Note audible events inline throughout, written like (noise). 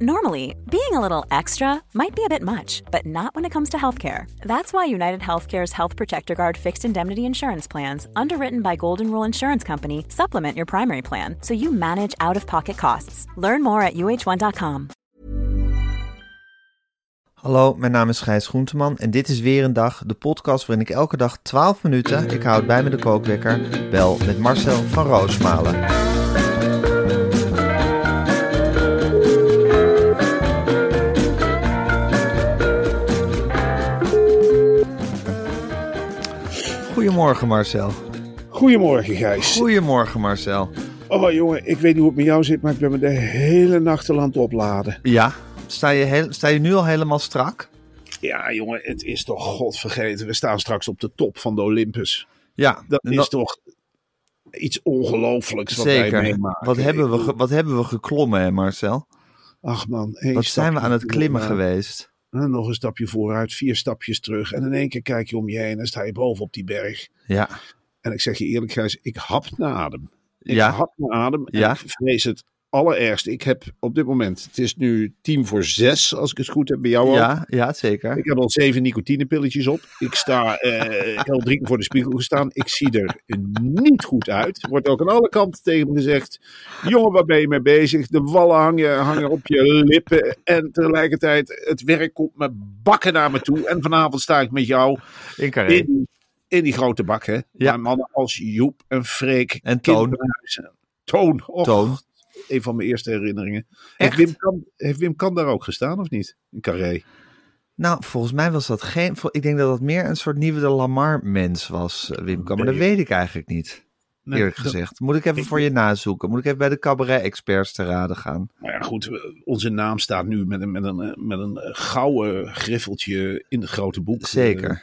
Normally, being a little extra might be a bit much, but not when it comes to healthcare. That's why United Healthcare's Health Protector Guard fixed indemnity insurance plans, underwritten by Golden Rule Insurance Company, supplement your primary plan so you manage out of pocket costs. Learn more at uh1.com. Hallo, mijn naam is Gijs Groenteman en dit is weer een dag, de podcast waarin ik elke dag 12 minuten, ik houd bij me de kookwekker, bel met Marcel van Roosmalen. Goedemorgen Marcel. Goedemorgen, Gijs. Goedemorgen Marcel. Oh, jongen, ik weet niet hoe het met jou zit, maar ik ben me de hele nacht al aan het opladen. Ja, sta je, heel, sta je nu al helemaal strak? Ja, jongen, het is toch godvergeten. We staan straks op de top van de Olympus. Ja. Dat is toch iets ongelooflijks wat wij Zeker. meemaken. Wat hebben, we, wat hebben we geklommen, hè Marcel? Ach man, Wat zijn we aan het klimmen geweest? En Nog een stapje vooruit, vier stapjes terug. En in één keer kijk je om je heen en sta je boven op die berg. Ja. En ik zeg je eerlijk, Gijs, ik hap naar adem. Ik Ja. hap naar adem en Ja. ik vrees het allerergste. Ik heb op dit moment, het is nu tien voor zes, als ik het goed heb bij jou ook. Ja, ja, zeker. Ik heb al zeven nicotinepilletjes op. Ik sta, ik heb al drie keer voor de spiegel gestaan. Ik zie er niet goed uit. Er wordt ook aan alle kanten tegen me gezegd: jongen, waar ben je mee bezig? De wallen hangen, hangen op je lippen. En tegelijkertijd, het werk komt me bakken naar me toe. En vanavond sta ik met jou In in, die- in die grote bak. Hè? Ja. Met mannen als Joep en Freek. En Toon. Toon. Och, Toon. Een van mijn eerste herinneringen. Heeft Wim, kan, heeft Wim Kan daar ook gestaan of niet? In Carré. Nou, volgens mij was dat geen... Ik denk dat dat meer een soort nieuwe de Lamar-mens was, eh, Wim. Maar dat weet ik eigenlijk niet, Nee, eerlijk gezegd. Moet ik even voor je nazoeken. Moet ik even bij de cabaret-experts te raden gaan. Nou ja, goed, we- onze naam staat nu met een, met een, eh, met een eh, gouden griffeltje in het grote boek. Zeker. Eh,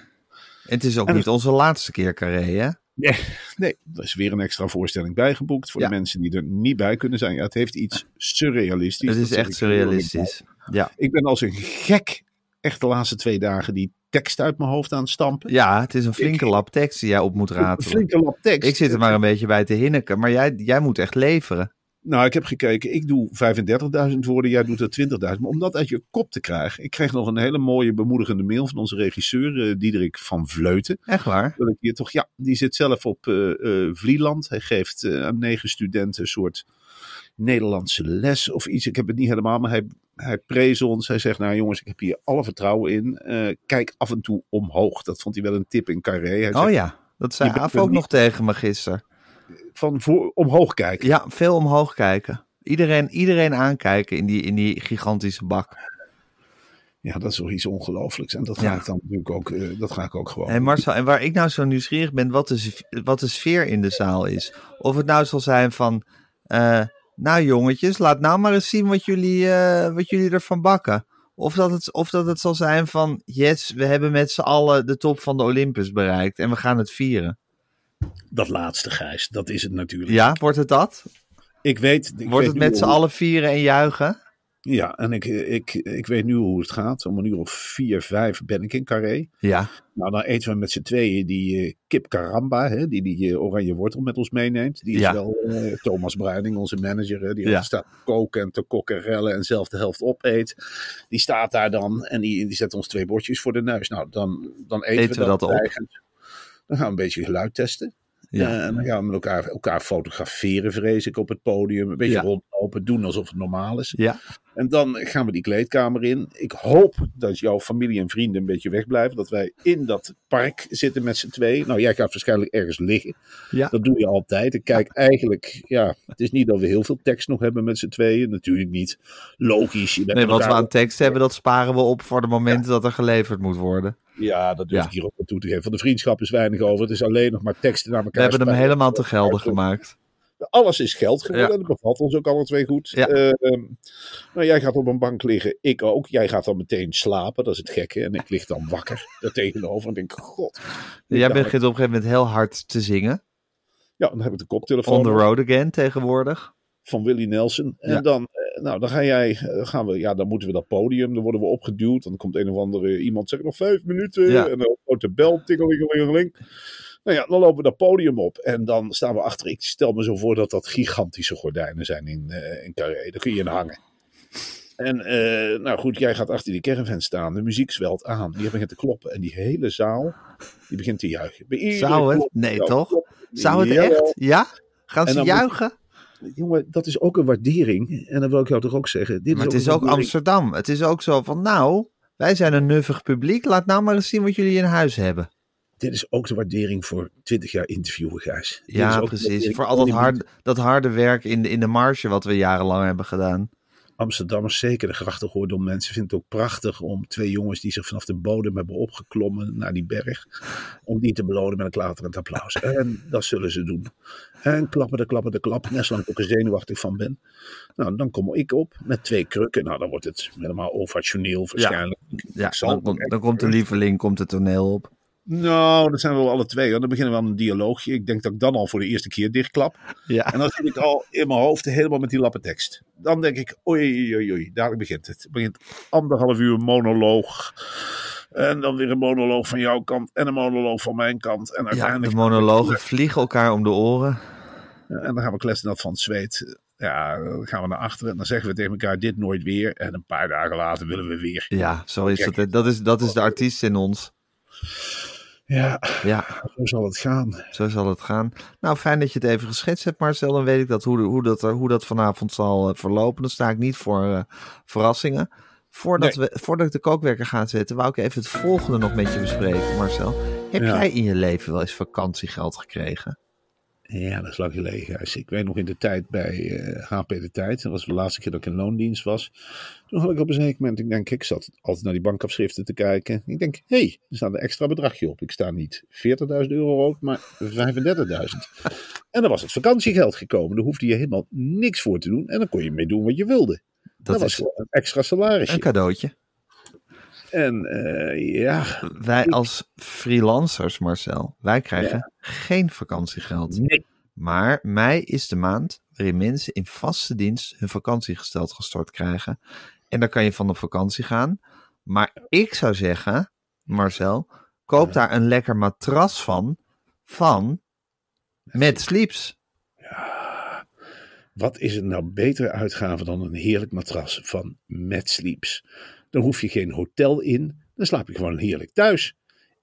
En het is ook en- niet onze laatste keer Carré, hè? Nee, nee, er is weer een extra voorstelling bijgeboekt voor Ja. de mensen die er niet bij kunnen zijn. Ja, het heeft iets surrealistisch. Het is echt surrealistisch. Ja. Ik ben als een gek echt de laatste twee dagen die tekst uit mijn hoofd aan het stampen. ja, het is een flinke lap tekst die jij op moet Een ratelen. flinke lap tekst. Ik zit er maar een beetje bij te hinniken, maar jij, jij moet echt leveren. Nou, ik heb gekeken. Ik doe 35.000 woorden, jij doet er 20.000. Maar om dat uit je kop te krijgen. Ik kreeg nog een hele mooie bemoedigende mail van onze regisseur, eh, Diederik van Vleuten. Echt waar? wil ik hier toch, ja, die zit zelf op eh, Vlieland. Hij geeft aan negen studenten een soort Nederlandse les of iets. Ik heb het niet helemaal, maar hij, hij prees ons. Hij zegt, nou jongens, ik heb hier alle vertrouwen in. Kijk af en toe omhoog. Dat vond hij wel een tip in Carré. Hij Oh zegt, ja, dat zei Aaf ook niet- nog tegen me gisteren. Van voor, omhoog kijken. Ja, veel omhoog kijken. Iedereen, iedereen aankijken in die, in die gigantische bak. Ja, dat is toch iets ongelooflijks. En dat ga Ja. ik dan natuurlijk ook, eh, dat ga ik ook gewoon. Hey Marcel, en waar ik nou zo nieuwsgierig ben, wat de, wat de sfeer in de zaal is. Of het nou zal zijn van, eh, nou jongetjes, laat nou maar eens zien wat jullie, eh, wat jullie ervan bakken. Of dat, het, of dat het zal zijn van, yes, we hebben met z'n allen de top van de Olympus bereikt en we gaan het vieren. Dat laatste, Gijs, dat is het natuurlijk. Ja, wordt het dat? Ik weet, ik Wordt weet het met z'n allen vieren en juichen? Ja, en ik, ik, ik weet nu hoe het gaat. Om een uur of vier, vijf ben ik in Carré. Ja, Nou, dan eten we met z'n tweeën die eh, kip caramba, hè, die die eh, oranje wortel met ons meeneemt. Die is Ja. wel eh, Thomas Bruining, onze manager, hè, die Ja. staat te koken en te kokkerellen en zelf de helft opeet. Die staat daar dan en die, die zet ons twee bordjes voor de neus. Nou, dan, dan eten, Eten we dat op? tijgend. Dan gaan we een beetje geluid testen. ja. Eh, en dan gaan we met elkaar, elkaar fotograferen, vrees ik, op het podium. Een beetje Ja. rondlopen, doen alsof het normaal is. ja. En dan gaan we die kleedkamer in. Ik hoop dat jouw familie en vrienden een beetje wegblijven. Dat wij in dat park zitten met z'n tweeën. Nou, jij gaat waarschijnlijk ergens liggen. Ja. Dat doe je altijd. Ik kijk eigenlijk, ja, het is niet dat we heel veel tekst nog hebben met z'n tweeën. Natuurlijk niet. Logisch. Nee, wat we aan tekst hebben, dat sparen we op voor de momenten dat er geleverd moet worden. Ja, dat durf Ja. ik hier ook naartoe te geven. Van de vriendschap is weinig over. Het is alleen nog maar teksten naar elkaar. We hebben hem helemaal te gelden gemaakt. Alles is geld geworden. Ja. Dat bevalt ons ook alle twee goed. Ja. Nou, jij gaat op een bank liggen. Ik ook. Jij gaat dan meteen slapen. Dat is het gekke. En ik lig dan wakker daar (laughs) tegenover. En denk, god. Jij begint op een gegeven moment heel hard te zingen. Ja, dan heb ik de koptelefoon On the road again tegenwoordig. van Willie Nelson. En Ja. dan, eh, nou, dan ga jij, eh, gaan we, ja, dan moeten we dat podium. Dan worden we opgeduwd. Dan komt een of andere iemand, zeg nog vijf minuten. Ja. En dan wordt de bel, tingelingelingeling. Nou ja, dan lopen we dat podium op. En dan staan we achter. Ik stel me zo voor dat dat gigantische gordijnen zijn in, eh in Carré. Daar kun je in hangen. En eh, nou goed, jij gaat achter die caravan staan. De muziek zwelt aan. Die begint te kloppen. En die hele zaal, die begint te juichen. Zou het? klop- Nee, toch? klop- Zou het Jawel. echt? Ja? Gaan ze moet- juichen? Jongen, dat is ook een waardering. En dan wil ik jou toch ook zeggen. Dit Maar het een is ook waardering. Amsterdam. Het is ook zo van, nou, wij zijn een nuffig publiek. Laat nou maar eens zien wat jullie in huis hebben. Dit is ook de waardering voor 20 jaar interviewen, Gijs. Dit is Ja, precies. Voor al dat, hard, dat harde werk in de, in de marge wat we jarenlang hebben gedaan. Amsterdammers, zeker de grachtengordel mensen, vinden het ook prachtig om twee jongens die zich vanaf de bodem hebben opgeklommen naar die berg, om die te belonen met een klaterend applaus. En dat zullen ze doen. En klappen de klappen de klap, net zolang ik ook er zenuwachtig van ben. Nou, dan kom ik op met twee krukken. Nou, dan wordt het helemaal ovationeel waarschijnlijk. Ja, dan, dan komt de lieveling, komt het toneel op. Nou, dat zijn we wel alle twee. Dan beginnen we aan een dialoogje. Ik denk dat ik dan al voor de eerste keer dichtklap. Ja. En dan zit ik al in mijn hoofd helemaal met die lappe tekst. Dan denk ik, oei, oei, oei, daar begint het. Het begint anderhalf uur monoloog. En dan weer een monoloog van jouw kant en een monoloog van mijn kant. En ja, uiteindelijk... de monologen vliegen elkaar om de oren. En dan gaan we kletsen dat van het zweet. Ja, dan gaan we naar achteren. En dan zeggen we tegen elkaar, dit nooit weer. En een paar dagen later willen we weer. Ja, zo is het. Dat is, dat is de artiest in ons. Ja, Ja, zo zal het gaan. zo zal het gaan. Nou, fijn dat je het even geschetst hebt, Marcel. Dan weet ik dat hoe, hoe, dat, hoe dat vanavond zal eh, verlopen. Dan sta ik niet voor eh, verrassingen. Voordat, we, voordat ik de kookwerker ga zetten, wou ik even het volgende nog met je bespreken, Marcel. Heb Ja. jij in je leven wel eens vakantiegeld gekregen? Ja, dat is lang geleden. Gijs. Ik weet nog in de tijd bij eh, HP de Tijd. Dat was de laatste keer dat ik in loondienst was. Toen had ik op een zeker moment, ik denk, ik zat altijd naar die bankafschriften te kijken. Ik denk, hé, hey, er staat een extra bedragje op. Ik sta niet 40.000 euro op, maar 35.000. (laughs) En dan was het vakantiegeld gekomen. Daar hoefde je helemaal niks voor te doen. En dan kon je mee doen wat je wilde. Dat, Dat was is een extra salarisje. een cadeautje. En eh, ja, Wij als freelancers, Marcel, wij krijgen geen vakantiegeld. nee. Maar mei is de maand waarin mensen in vaste dienst hun vakantiegeld gestort krijgen. En dan kan je van op vakantie gaan. Maar ik zou zeggen, Marcel, koop daar een lekker matras van, van met sleeps. Wat is het nou betere uitgave dan een heerlijk matras van Mad Sleeps? Dan hoef je geen hotel in, dan slaap je gewoon heerlijk thuis.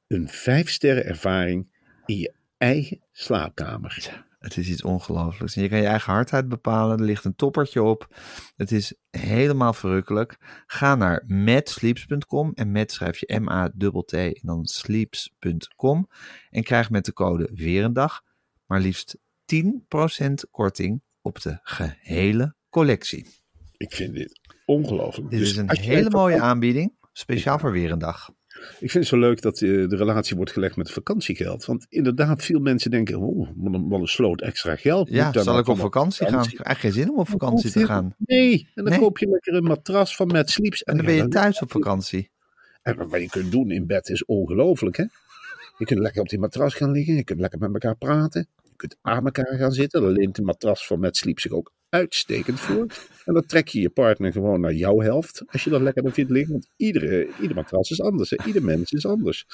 Een vijf sterren ervaring in je eigen slaapkamer. Het is iets ongelooflijks. Je kan je eigen hardheid bepalen. Er ligt een toppertje op. Het is helemaal verrukkelijk. Ga naar matsleeps.com. En met schrijf je M-A-T-T en dan sleeps.com. En krijg met de code weer een dag maar liefst 10% korting op de gehele collectie. Ik vind dit ongelooflijk. Dit Dus is een hele mooie vakantie- aanbieding. Speciaal voor weer een dag. Ik vind het zo leuk dat eh, de relatie wordt gelegd met vakantiegeld. Want inderdaad, veel mensen denken, oh, wat een, sloot extra geld. Ja, zal ik op vakantie gaan? Ik heb eigenlijk geen zin om op vakantie te gaan. Nee, en dan Nee. koop je lekker een matras van Mad Sleeps. En dan ben je thuis op vakantie. En wat je kunt doen in bed is ongelooflijk, hè? Je kunt lekker op die matras gaan liggen. Je kunt lekker met elkaar praten. Je kunt aan elkaar gaan zitten. Daar leent de matras van Met Sleep zich ook uitstekend voor. En dan trek je je partner gewoon naar jouw helft. Als je dat lekker vindt liggen. Want iedere, ieder matras is anders. Hè? Ieder mens is anders.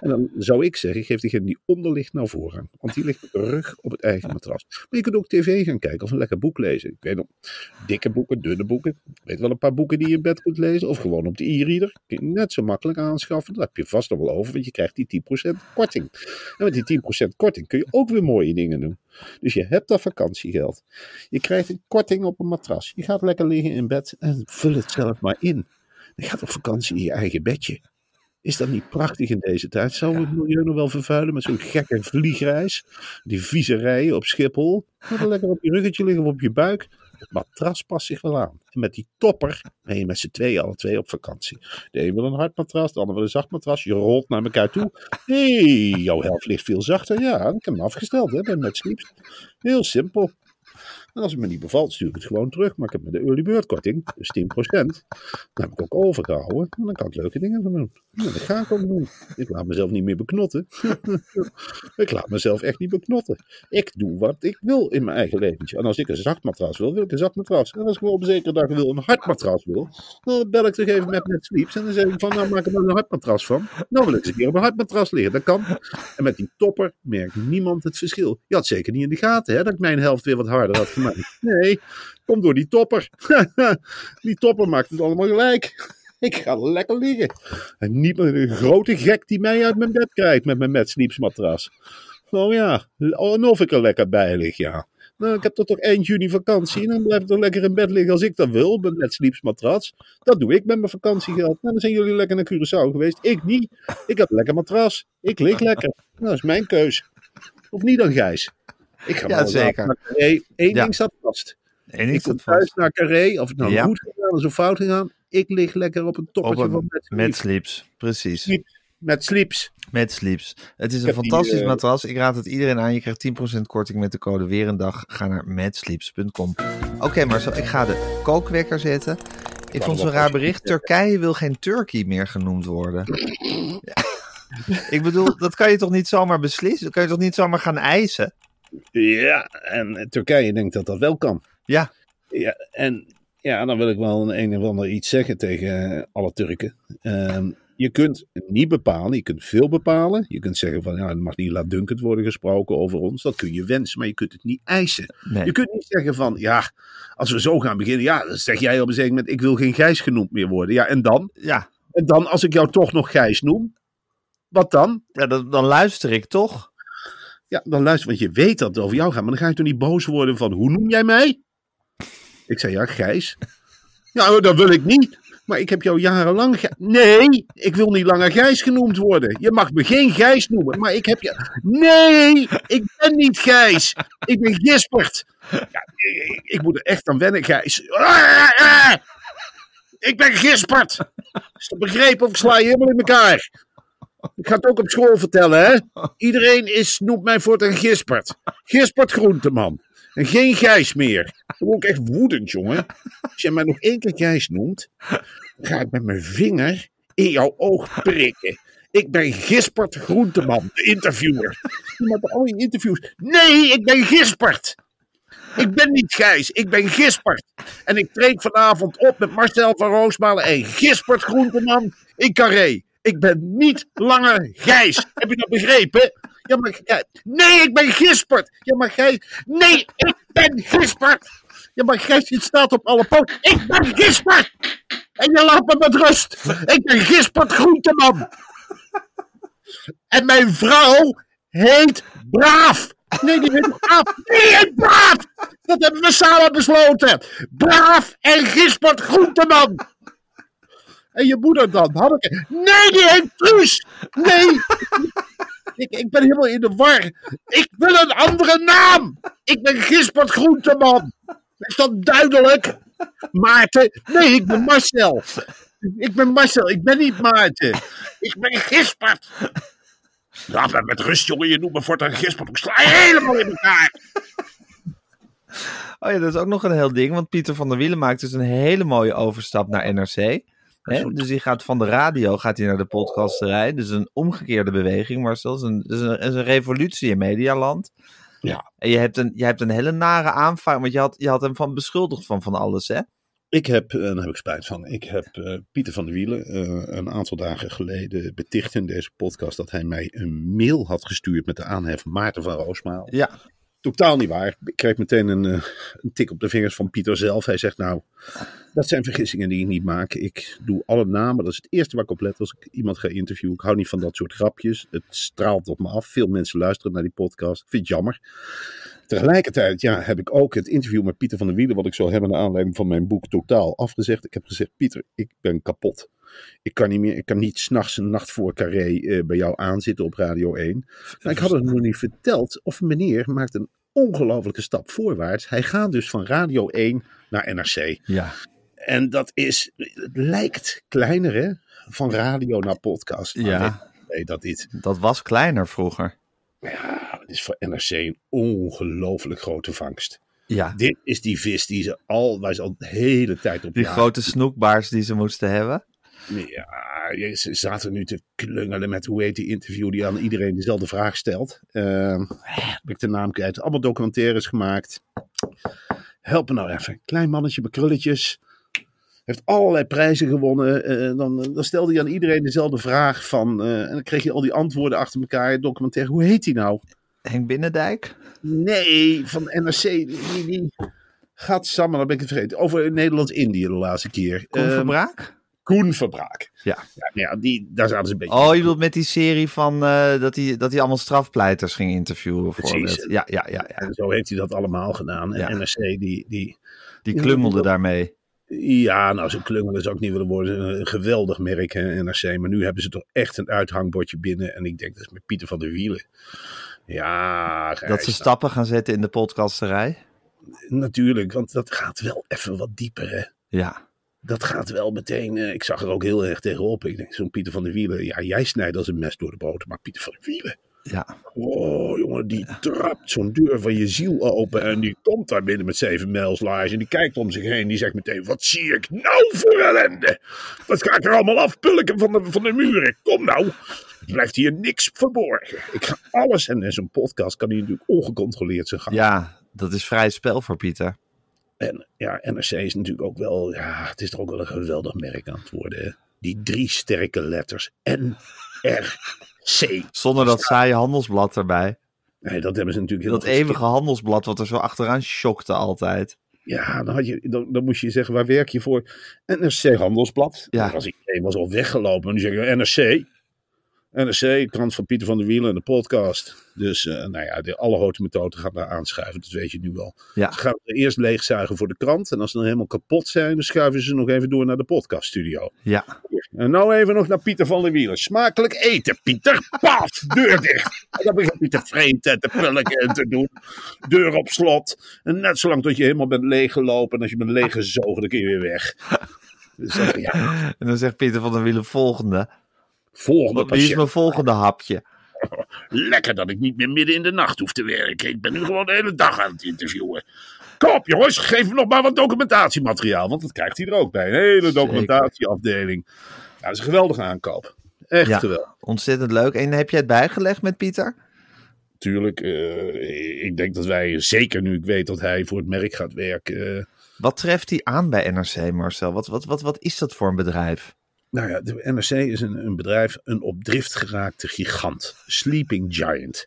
En dan zou ik zeggen, geef diegene die onder ligt nou voorrang. Want die ligt rug op het eigen matras. Maar je kunt ook tv gaan kijken of een lekker boek lezen. Ik weet nog, dikke boeken, dunne boeken. Ik weet wel een paar boeken die je in bed kunt lezen. Of gewoon op de e-reader. Kun je net zo makkelijk aanschaffen. Dat heb je vast nog wel over, want je krijgt die 10% korting. En met die 10% korting kun je ook weer mooie dingen doen. Dus je hebt dat vakantiegeld. Je krijgt een korting op een matras. Je gaat lekker liggen in bed en vul het zelf maar in. Je gaat op vakantie in je eigen bedje. Is dat niet prachtig in deze tijd? Zou het milieu nog wel vervuilen met zo'n gekke vliegreis? Die vieze rijen op Schiphol. Ga er lekker op je ruggetje liggen of op je buik. Het matras past zich wel aan. En met die topper ben je met z'n tweeën alle twee op vakantie. De een wil een hard matras, de ander wil een zacht matras. Je rolt naar elkaar toe. Hé, hey, jouw helft ligt veel zachter. Ja, ik heb hem afgesteld hè, Met Sleeps. Heel simpel. En als het me niet bevalt, stuur ik het gewoon terug. Maar ik heb met de early bird korting, dus 10%, dan heb ik ook overgehouden. En dan kan ik leuke dingen van doen. Ja, dat ga ik ook doen. Ik laat mezelf niet meer beknotten. (laughs) ik laat mezelf echt niet beknotten. Ik doe wat ik wil in mijn eigen leventje. En als ik een zacht matras wil, wil ik een zacht matras. En als ik op een zekere dag wil een hard matras wil, dan bel ik toch even met Net Sleeps. En dan zeg ik van, nou maak er een hard matras van. Nou wil ik eens een keer op een hard matras liggen. Dat kan. En met die topper merkt niemand het verschil. Je had zeker niet in de gaten, hè, dat ik mijn helft weer wat harder had gemaakt. Nee, komt door die topper. (laughs) die topper maakt het allemaal gelijk. (laughs) Ik ga lekker liggen. En niet met een grote gek die mij uit mijn bed krijgt met mijn Mad Sleeps matras. Oh ja, en of ik er lekker bij lig, ja. Nou, ik heb toch toch eind juni vakantie en dan blijf ik toch lekker in bed liggen als ik dat wil, met Mad Sleeps matras. Dat doe ik met mijn vakantiegeld. Nou, dan zijn jullie lekker naar Curaçao geweest. Ik niet. Ik heb lekker matras. Ik lig lekker. Nou, dat is mijn keus. Of niet dan, Gijs? Ik ga Ja, zeker. Eén Ja. ding staat vast. En Ik ik kom dat thuis vast. naar Carré, of het nou Ja. goed gegaan of fout gegaan. Ik lig lekker op een Op toppertje van een, Mad met Sleeps. precies. Sleeps. Met sleeps. Met sleeps. Het is een heb die, fantastisch eh, matras. Ik raad het iedereen aan. Je krijgt 10% korting met de code Weerendag. Ga naar matsleeps.com. Oké, maar zo, ik ga de kookwekker zetten. Ik vond zo'n raar bericht. Turkije wil geen Turkey meer genoemd worden. Ja. (laughs) Ik bedoel, dat kan je toch niet zomaar beslissen? Dat kan je toch niet zomaar gaan eisen? Ja, en Turkije denkt dat dat wel kan. Ja, Ja, en ja, dan wil ik wel een, een of ander iets zeggen tegen alle Turken. Ehm, je kunt niet bepalen, je kunt veel bepalen. Je kunt zeggen van, ja, er mag niet laatdunkend worden gesproken over ons. Dat kun je wensen, maar je kunt het niet eisen. nee. Je kunt niet zeggen van, ja, als we zo gaan beginnen, ja, dan zeg jij op een zeker moment, ik wil geen Gijs genoemd meer worden. Ja, en dan? Ja, En dan, als ik jou toch nog Gijs noem, wat dan? ja dan, dan luister ik toch? Ja, dan luister, want je weet dat het over jou gaat. Maar dan ga je toch niet boos worden van, hoe noem jij mij? Ik zei, ja, Gijs. Ja, dat wil ik niet. Maar ik heb jou jarenlang... Nee, ik wil niet langer Gijs genoemd worden. Je mag me geen Gijs noemen, maar ik heb je... Nee, ik ben niet Gijs. Ik ben Gispert. Ja, ik, moet er echt aan wennen, Gijs. Ik ben Gispert. Is dat begrepen of ik sla je helemaal in elkaar? Ik ga het ook op school vertellen, hè? Iedereen is, noemt mij voortaan Gispert. Gispert Groenteman. En geen Gijs meer. Dan word ik echt woedend, jongen. Als jij mij nog één keer Gijs noemt, ga ik met mijn vinger in jouw oog prikken. Ik ben Gispert Groenteman, de interviewer. Je maakt al je interviews. Nee, ik ben Gispert. Ik ben niet Gijs, ik ben Gispert. En ik treed vanavond op met Marcel van Roosmalen en Gispert Groenteman in Carré. Ik ben niet langer Gijs. Heb je dat begrepen? Ja, maar, nee, ik ben Gispert. Ja, maar Gijs... Nee, ik ben Gispert. Ja, maar Gijs, het staat op alle poten. Ik ben Gispert. En je laat me met rust. Ik ben Gispert Groenteman. En mijn vrouw heet Braaf. Nee, die heet Braaf. Nee, heet Braaf. Dat hebben we samen besloten. Braaf en Gispert Groenteman. En je moeder dan? Hanneke? Nee, die heet Truus. Nee. (laughs) Ik, ik ben helemaal in de war. Ik wil een andere naam. Ik ben Gispert Groenteman. Is dat duidelijk? Maarten? Nee, ik ben Marcel. Ik ben Marcel, ik ben niet Maarten. Ik ben Gispert. Laat me met rust, jongen. Je noemt me voortaan Gispert. Ik sla je helemaal in elkaar. Oh ja, dat is ook nog een heel ding. Want Pieter van der Wielen maakt dus een hele mooie overstap naar NRC. Hè? Dus die gaat van de radio gaat hij naar de podcasterij. Dus een omgekeerde beweging, Marcel. Dat is een, dat is een, dat is een revolutie in medialand. Ja. En je hebt een, je hebt een hele nare aanvaring, want je had, je had hem van beschuldigd van van alles, hè? Ik heb, en daar heb ik spijt van, ik heb eh, Pieter van der Wielen eh, een aantal dagen geleden beticht in deze podcast dat hij mij een mail had gestuurd met de aanhef Maarten van Roosmaal. Ja. Totaal niet waar. Ik kreeg meteen een, eh, een tik op de vingers van Pieter zelf. Hij zegt nou, dat zijn vergissingen die ik niet maak. Ik doe alle namen. Dat is het eerste waar ik op let als ik iemand ga interviewen. Ik hou niet van dat soort grapjes. Het straalt op me af. Veel mensen luisteren naar die podcast. Ik vind het jammer. Tegelijkertijd ja, heb ik ook het interview met Pieter van der Wielen, wat ik zou hebben naar aanleiding van mijn boek, totaal afgezegd. Ik heb gezegd, Pieter, ik ben kapot. Ik kan niet meer, ik kan niet s'nachts een nacht voor carré eh, bij jou aanzitten op Radio 1. Maar ik had het nog niet verteld, of meneer maakt een ongelofelijke stap voorwaarts. Hij gaat dus van Radio 1 naar NRC. Ja. En dat is, het lijkt kleiner hè, van radio naar podcast. Maar Ja. nee, nee, dat niet. Dat was kleiner vroeger. Ja, is voor NRC een ongelooflijk grote vangst. Ja, Dit is die vis die ze al, waar ze al de hele tijd op die grote snoekbaars die ze moesten hebben. Ja, ze zaten nu te klungelen met hoe heet die interview die aan iedereen dezelfde vraag stelt. Ehm heb ik de naam kwijt. Allemaal documentaires gemaakt. Help me nou even. Klein mannetje met krulletjes. Heeft allerlei prijzen gewonnen. Eh, dan, dan stelde hij aan iedereen dezelfde vraag van. eh, en dan kreeg je al die antwoorden achter elkaar. Documentaire. Hoe heet die nou? Henk Binnendijk? Nee, van NRC. Die, die, gaat samen, dan ben ik het vergeten. Over Nederland-Indië de laatste keer. Koen Ehm, Verbraak? Koen Verbraak. Ja. Ja, maar ja die, daar zaten ze een beetje. Oh, je bedoelt met die serie van eh, dat hij dat hij allemaal strafpleiters ging interviewen Precies. Ja, ja, ja, ja. En zo heeft hij dat allemaal gedaan. En Ja. NRC, die, die, Die klungelde daarmee. ja, nou, zo klungelen zou ik niet willen worden. Een geweldig merk, hè, NRC. Maar nu hebben ze toch echt een uithangbordje binnen. En ik denk, dat is met Pieter van der Wielen. Ja, Dat ze stappen gaan zetten in de podcasterij. natuurlijk. Want dat gaat wel even wat dieper, hè. Ja, Dat gaat wel meteen. eh, ik zag er ook heel erg tegenop. Ik denk, zo'n Pieter van der Wielen. Ja, jij snijdt als een mes door de boter. Maar Pieter van der Wielen. ja. Oh, jongen, die trapt zo'n deur van je ziel open. En die komt daar binnen met zeven mijlslaars. En die kijkt om zich heen. Die zegt meteen: Wat zie ik nou voor ellende? Wat ga ik er allemaal afpulken van de, van de muren? Kom nou. Blijft hier niks verborgen. Ik ga alles. En in zo'n podcast kan hij natuurlijk ongecontroleerd zijn gang. ja, dat is vrij spel voor Pieter. En ja, NRC is natuurlijk ook wel. Ja, het is toch ook wel een geweldig merk aan het worden. hè. Die drie sterke letters. N-R-C. Zonder dat saaie handelsblad erbij. Nee, dat hebben ze natuurlijk heel Dat eeuwige handelsblad wat er zo achteraan shockte altijd. Ja, dan, had je, dan, dan moest je zeggen, waar werk je voor? NRC Handelsblad. Ja. Dan was iedereen was al weggelopen. En nu zeg je NRC. NRC, krant van Pieter van der Wielen en de podcast. Dus eh, nou ja, de alle grote methoden gaan daar aanschuiven. Dat weet je nu wel. Ja. Ze gaan er eerst leegzuigen voor de krant. En als ze dan helemaal kapot zijn, dan schuiven ze nog even door naar de podcaststudio. Ja, En nou even nog naar Pieter van der Wielen. Smakelijk eten, Pieter. Paf, deur dicht. En dan begint hij te vreten en te pulken en te doen. Deur op slot. En net zolang tot je helemaal bent leeggelopen. En als je bent leeggezogen, dan kun je weer weg. Dus dat, ja, en dan zegt Pieter van der Wielen volgende. Volgende is mijn volgende hapje? Lekker dat ik niet meer midden in de nacht hoef te werken. Ik ben nu gewoon de hele dag aan het interviewen. Kom op jongens, geef me nog maar wat documentatiemateriaal. Want dat krijgt hij er ook bij. Een hele documentatieafdeling. Ja, dat is een geweldige aankoop. Echt Ja. geweldig. Ontzettend leuk. En heb jij het bijgelegd met Pieter? Tuurlijk, eh, ik denk dat wij, zeker nu ik weet dat hij voor het merk gaat werken. eh, Wat treft hij aan bij NRC, Marcel? Wat, wat, wat, wat is dat voor een bedrijf? Nou ja, de NRC is een, een bedrijf, een op drift geraakte gigant. Sleeping Giant.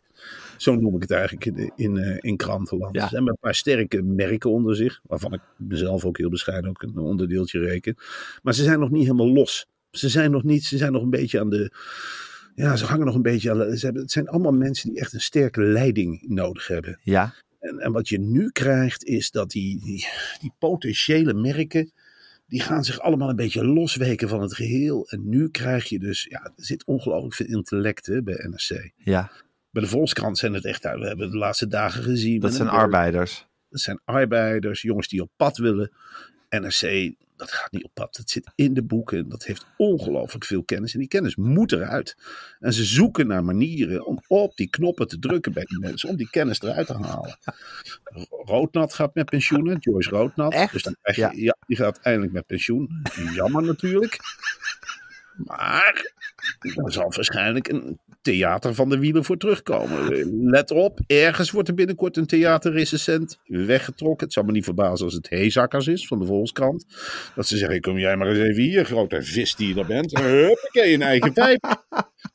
Zo noem ik het eigenlijk in, in, eh, in krantenland. Ja. Ze hebben een paar sterke merken onder zich, waarvan ik mezelf ook heel bescheiden ook een onderdeeltje reken. Maar ze zijn nog niet helemaal los. Ze zijn nog niet, ze zijn nog een beetje aan de. Ja, ze hangen nog een beetje aan. Ze hebben, het zijn allemaal mensen die echt een sterke leiding nodig hebben. Ja, En, en wat je nu krijgt is dat die, die, die potentiële merken, die gaan zich allemaal een beetje losweken van het geheel. En nu krijg je dus, ja, er zit ongelooflijk veel intellect hè, bij NRC. ja. Bij de Volkskrant zijn het echt, we hebben het de laatste dagen gezien. dat zijn de- arbeiders. Dat zijn arbeiders, jongens die op pad willen. NRC, dat gaat niet op pad. Dat zit in de boeken. Dat heeft ongelooflijk veel kennis. En die kennis moet eruit. En ze zoeken naar manieren om op die knoppen te drukken bij die mensen. Om die kennis eruit te halen. Roodnat gaat met pensioen. Joyce Roodnat. Echt? Dus dan krijg je, Ja. ja. die gaat eindelijk met pensioen. Jammer natuurlijk. Maar er zal waarschijnlijk een theater van de wielen voor terugkomen. Let op, ergens wordt er binnenkort een theaterrecensent weggetrokken. Het zou me niet verbazen als het Heezakkers is van de Volkskrant. Dat ze zeggen, kom jij maar eens even hier, grote vis die je er bent. Huppakee, een eigen vijf.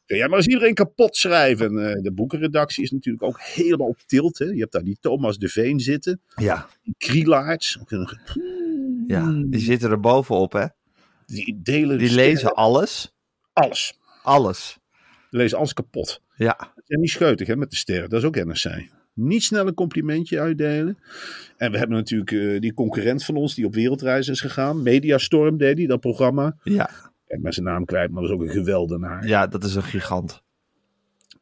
Kun jij maar eens iedereen kapot schrijven. En, eh, de boekenredactie is natuurlijk ook helemaal op tilt. Hè. Je hebt daar die Thomas de Veen zitten. Ja, Die Krielaerts. ja, die zitten er bovenop, hè? Die delen Die lezen alles. alles. Alles. Die lezen alles kapot. Ja, En niet scheutig hè, met de sterren, dat is ook NRC. Niet snel een complimentje uitdelen. En we hebben natuurlijk eh, die concurrent van ons die op wereldreis is gegaan. Mediastorm deed hij, dat programma. ja, Ik ben zijn naam kwijt, maar dat is ook een geweldenaar. ja, dat is een gigant.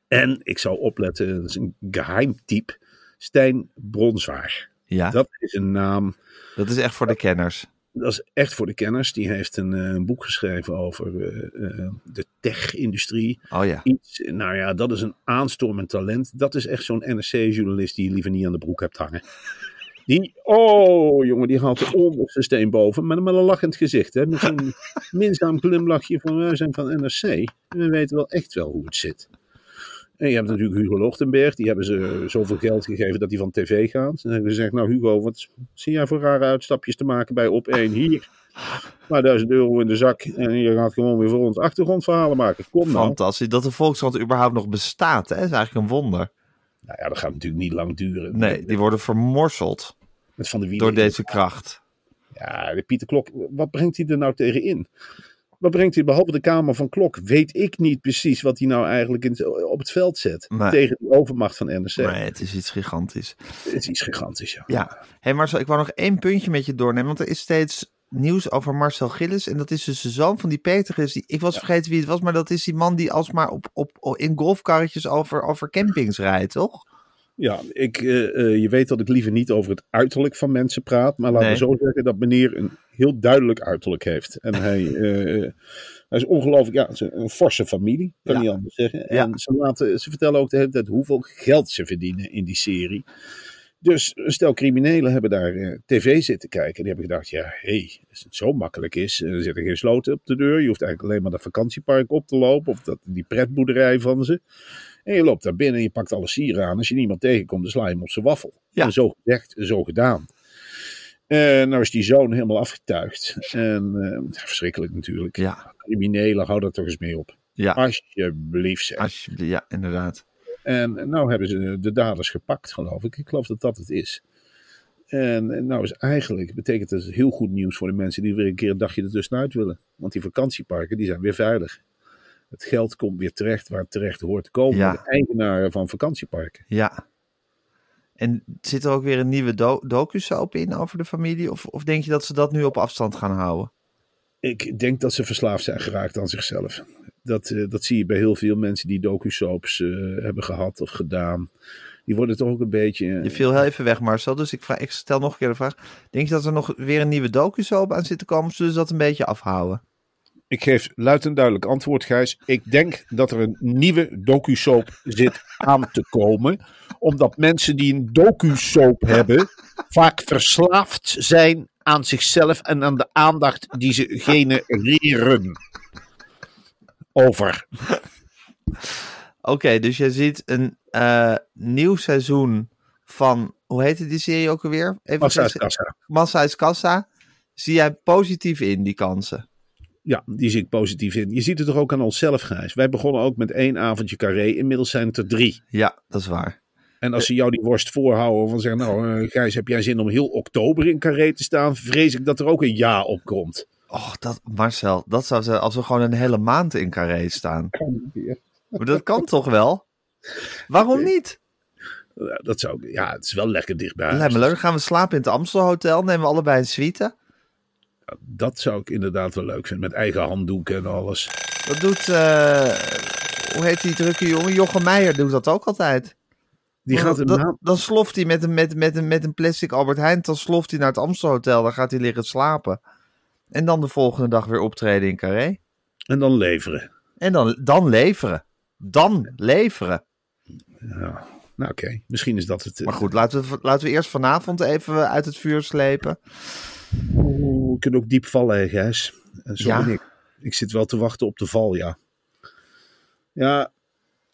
En ik zou opletten, dat is een geheim type. Stijn Bronswaar. Ja, dat, Dat is een naam, is echt voor de kenners. Dat is echt voor de kenners. Die heeft een, eh, een boek geschreven over eh, eh, de tech-industrie. Oh ja, Iets, nou ja, dat is een aanstormend talent. Dat is echt zo'n NRC-journalist die je liever niet aan de broek hebt hangen. Die, oh jongen, die haalt de onderste steen boven. Met, met een lachend gezicht. Hè? Met zo'n (laughs) minzaam glimlachje van wij zijn van NRC. En we weten wel echt wel hoe het zit. En je hebt natuurlijk Hugo Lochtenberg. Die hebben ze zoveel geld gegeven dat hij van tv gaat. En hebben ze gezegd, nou Hugo, wat zie jij voor rare uitstapjes te maken bij Op 1 hier? Maar duizend euro in de zak. En je gaat gewoon weer voor ons achtergrondverhalen maken. Kom nou. Fantastisch. Dat de Volkskrant überhaupt nog bestaat, hè, is eigenlijk een wonder. Nou ja, dat gaat natuurlijk niet lang duren. Nee, die worden vermorseld Met van de door deze kracht. Ja, de Pieter Klok, wat brengt hij er nou tegen in? Wat brengt hij behalve de Kamer van Klok? Weet ik niet precies wat hij nou eigenlijk in, op het veld zet. Nee. Tegen de overmacht van NRC. Nee, het is iets gigantisch. Het is iets gigantisch, ja. Ja, hey Marcel, ik wou nog één puntje met je doornemen, want er is steeds nieuws over Marcel Gillis. En dat is dus de zoon van die Peter Gillis. Die, ik was vergeten wie het was, maar dat is die man die alsmaar op, op, in golfkarretjes over, over campings rijdt, toch? Ja, ik, eh, eh, je weet dat ik liever niet over het uiterlijk van mensen praat. Maar laten Nee. we zo zeggen dat meneer een heel duidelijk uiterlijk heeft. En hij, (laughs) eh, hij is ongelooflijk, ja, is een, een forse familie, kan Ja. niet anders zeggen. Ja. En ze, laten, ze vertellen ook de hele tijd hoeveel geld ze verdienen in die serie. Dus stel criminelen hebben daar tv zitten kijken. Die hebben gedacht, ja, hé, hey, als het zo makkelijk is. Er zitten geen sloten op de deur. Je hoeft eigenlijk alleen maar dat vakantiepark op te lopen. Of dat, die pretboerderij van ze. En je loopt daar binnen en je pakt alle sieren aan. Als je niemand tegenkomt, dan sla je hem op zijn waffel. Ja. En zo gezegd, zo gedaan. En nou is die zoon helemaal afgetuigd. En eh, verschrikkelijk natuurlijk. Ja, Criminelen, hou dat toch eens mee op. ja, Alsjeblieft zeg. alsjeblieft. Ja, inderdaad. En nou hebben ze de daders gepakt, geloof ik. Ik geloof dat dat het is. En nou is eigenlijk, betekent dat heel goed nieuws voor de mensen die weer een keer een dagje ertussenuit willen. Want die vakantieparken, die zijn weer veilig. Het geld komt weer terecht waar het terecht hoort te komen. Ja. De eigenaren van vakantieparken. Ja. En zit er ook weer een nieuwe do docu-soap in over de familie? Of, of denk je dat ze dat nu op afstand gaan houden? Ik denk dat ze verslaafd zijn geraakt aan zichzelf. Dat, eh, dat zie je bij heel veel mensen die docu-soaps eh, hebben gehad of gedaan. Die worden toch ook een beetje... eh, Je viel heel even weg, Marcel. Dus ik, vraag, ik stel nog een keer de vraag. Denk je dat er nog weer een nieuwe docu-soap aan zit te komen? Of zullen ze dat een beetje afhouden? Ik geef luid en duidelijk antwoord, Gijs. Ik denk dat er een nieuwe docu-soap zit aan te komen. Omdat mensen die een docu-soap hebben, vaak verslaafd zijn aan zichzelf en aan de aandacht die ze genereren. Over. Oké, dus je ziet een eh, nieuw seizoen van... Hoe heette die serie ook alweer? Even Massa is kassa. Massa is Kassa. Zie jij positief in, die kansen? Ja, die zie ik positief in. Je ziet het toch ook aan onszelf, Gijs. Wij begonnen ook met één avondje carré. Inmiddels zijn het er drie. Ja, dat is waar. En als ze jou die worst voorhouden van zeggen, nou eh, Gijs, heb jij zin om heel oktober in carré te staan? Vrees ik dat er ook een ja op komt. Oh, dat, Marcel, dat zou zijn als we gewoon een hele maand in Carré staan. Maar dat kan toch wel? Waarom niet? Ja, Dat zou, ik- ja, het is wel lekker dichtbij. Lijkt me leuk. Dan gaan we slapen in het Amstelhotel. Nemen we allebei een suite. Dat zou ik inderdaad wel leuk vinden. Met eigen handdoeken en alles. Dat doet, eh, hoe heet die drukke jongen? Jochem Meijer doet dat ook altijd. Die gaat maand... dan sloft hij met een, met, met, een, met een plastic Albert Heijn. Dan sloft hij naar het Amstelhotel. Dan gaat hij liggen slapen. En dan de volgende dag weer optreden in Carré. En dan leveren. En dan, dan leveren. Dan leveren. Ja. Nou oké, misschien is dat het. eh, Maar goed, laten we, laten we eerst vanavond even uit het vuur slepen. We kunnen ook diep vallen, hè, Gijs. En zo Ja. ben ik. Ik zit wel te wachten op de val, ja. Ja.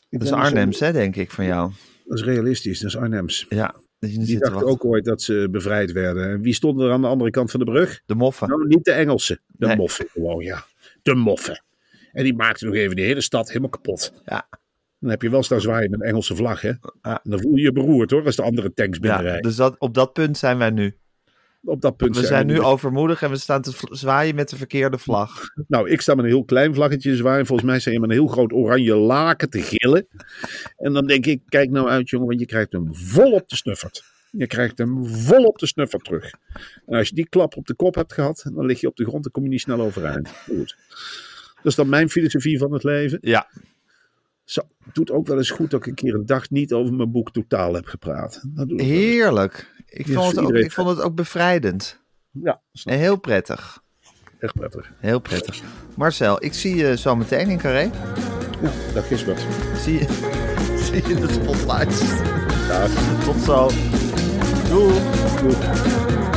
Dat is Arnhems, hè, denk ik, van jou. Dat is realistisch, dat is Arnhems. Ja, Die dachten ook ooit dat ze bevrijd werden. En wie stond er aan de andere kant van de brug? De moffen. Nou, niet de Engelsen. De Nee. moffen gewoon, ja. De moffen. En die maakten nog even de hele stad helemaal kapot. Ja. Dan heb je wel staan zwaaien met een Engelse vlag, hè. Ja. En dan voel je je beroerd, hoor, als de andere tanks Ja, binnenrijden. dus dat, op dat punt zijn wij nu. Op dat punt We zijn nu we- overmoedig en we staan te zwaaien met de verkeerde vlag. (laughs) Nou, ik sta met een heel klein vlaggetje te zwaaien. Volgens mij sta je met een heel groot oranje laken te gillen. En dan denk ik, kijk nou uit jongen, want je krijgt hem vol op de snuffert. Je krijgt hem vol op de snuffert terug. En als je die klap op de kop hebt gehad, dan lig je op de grond en kom je niet snel overeind. Goed. Dat is dan mijn filosofie van het leven. Ja, Zo, het doet ook wel eens goed dat ik een keer een dag niet over mijn boek totaal heb gepraat. Dat doe ik heerlijk. Ik vond, het voor ook, ik vond het ook bevrijdend. Ja, En heel prettig. echt prettig. Heel prettig. Marcel, ik zie je zo meteen in Carré. Ja, dag Gisbert. Zie je, (laughs) zie je de spotlights. Dag. Tot zo. Doei. Doei.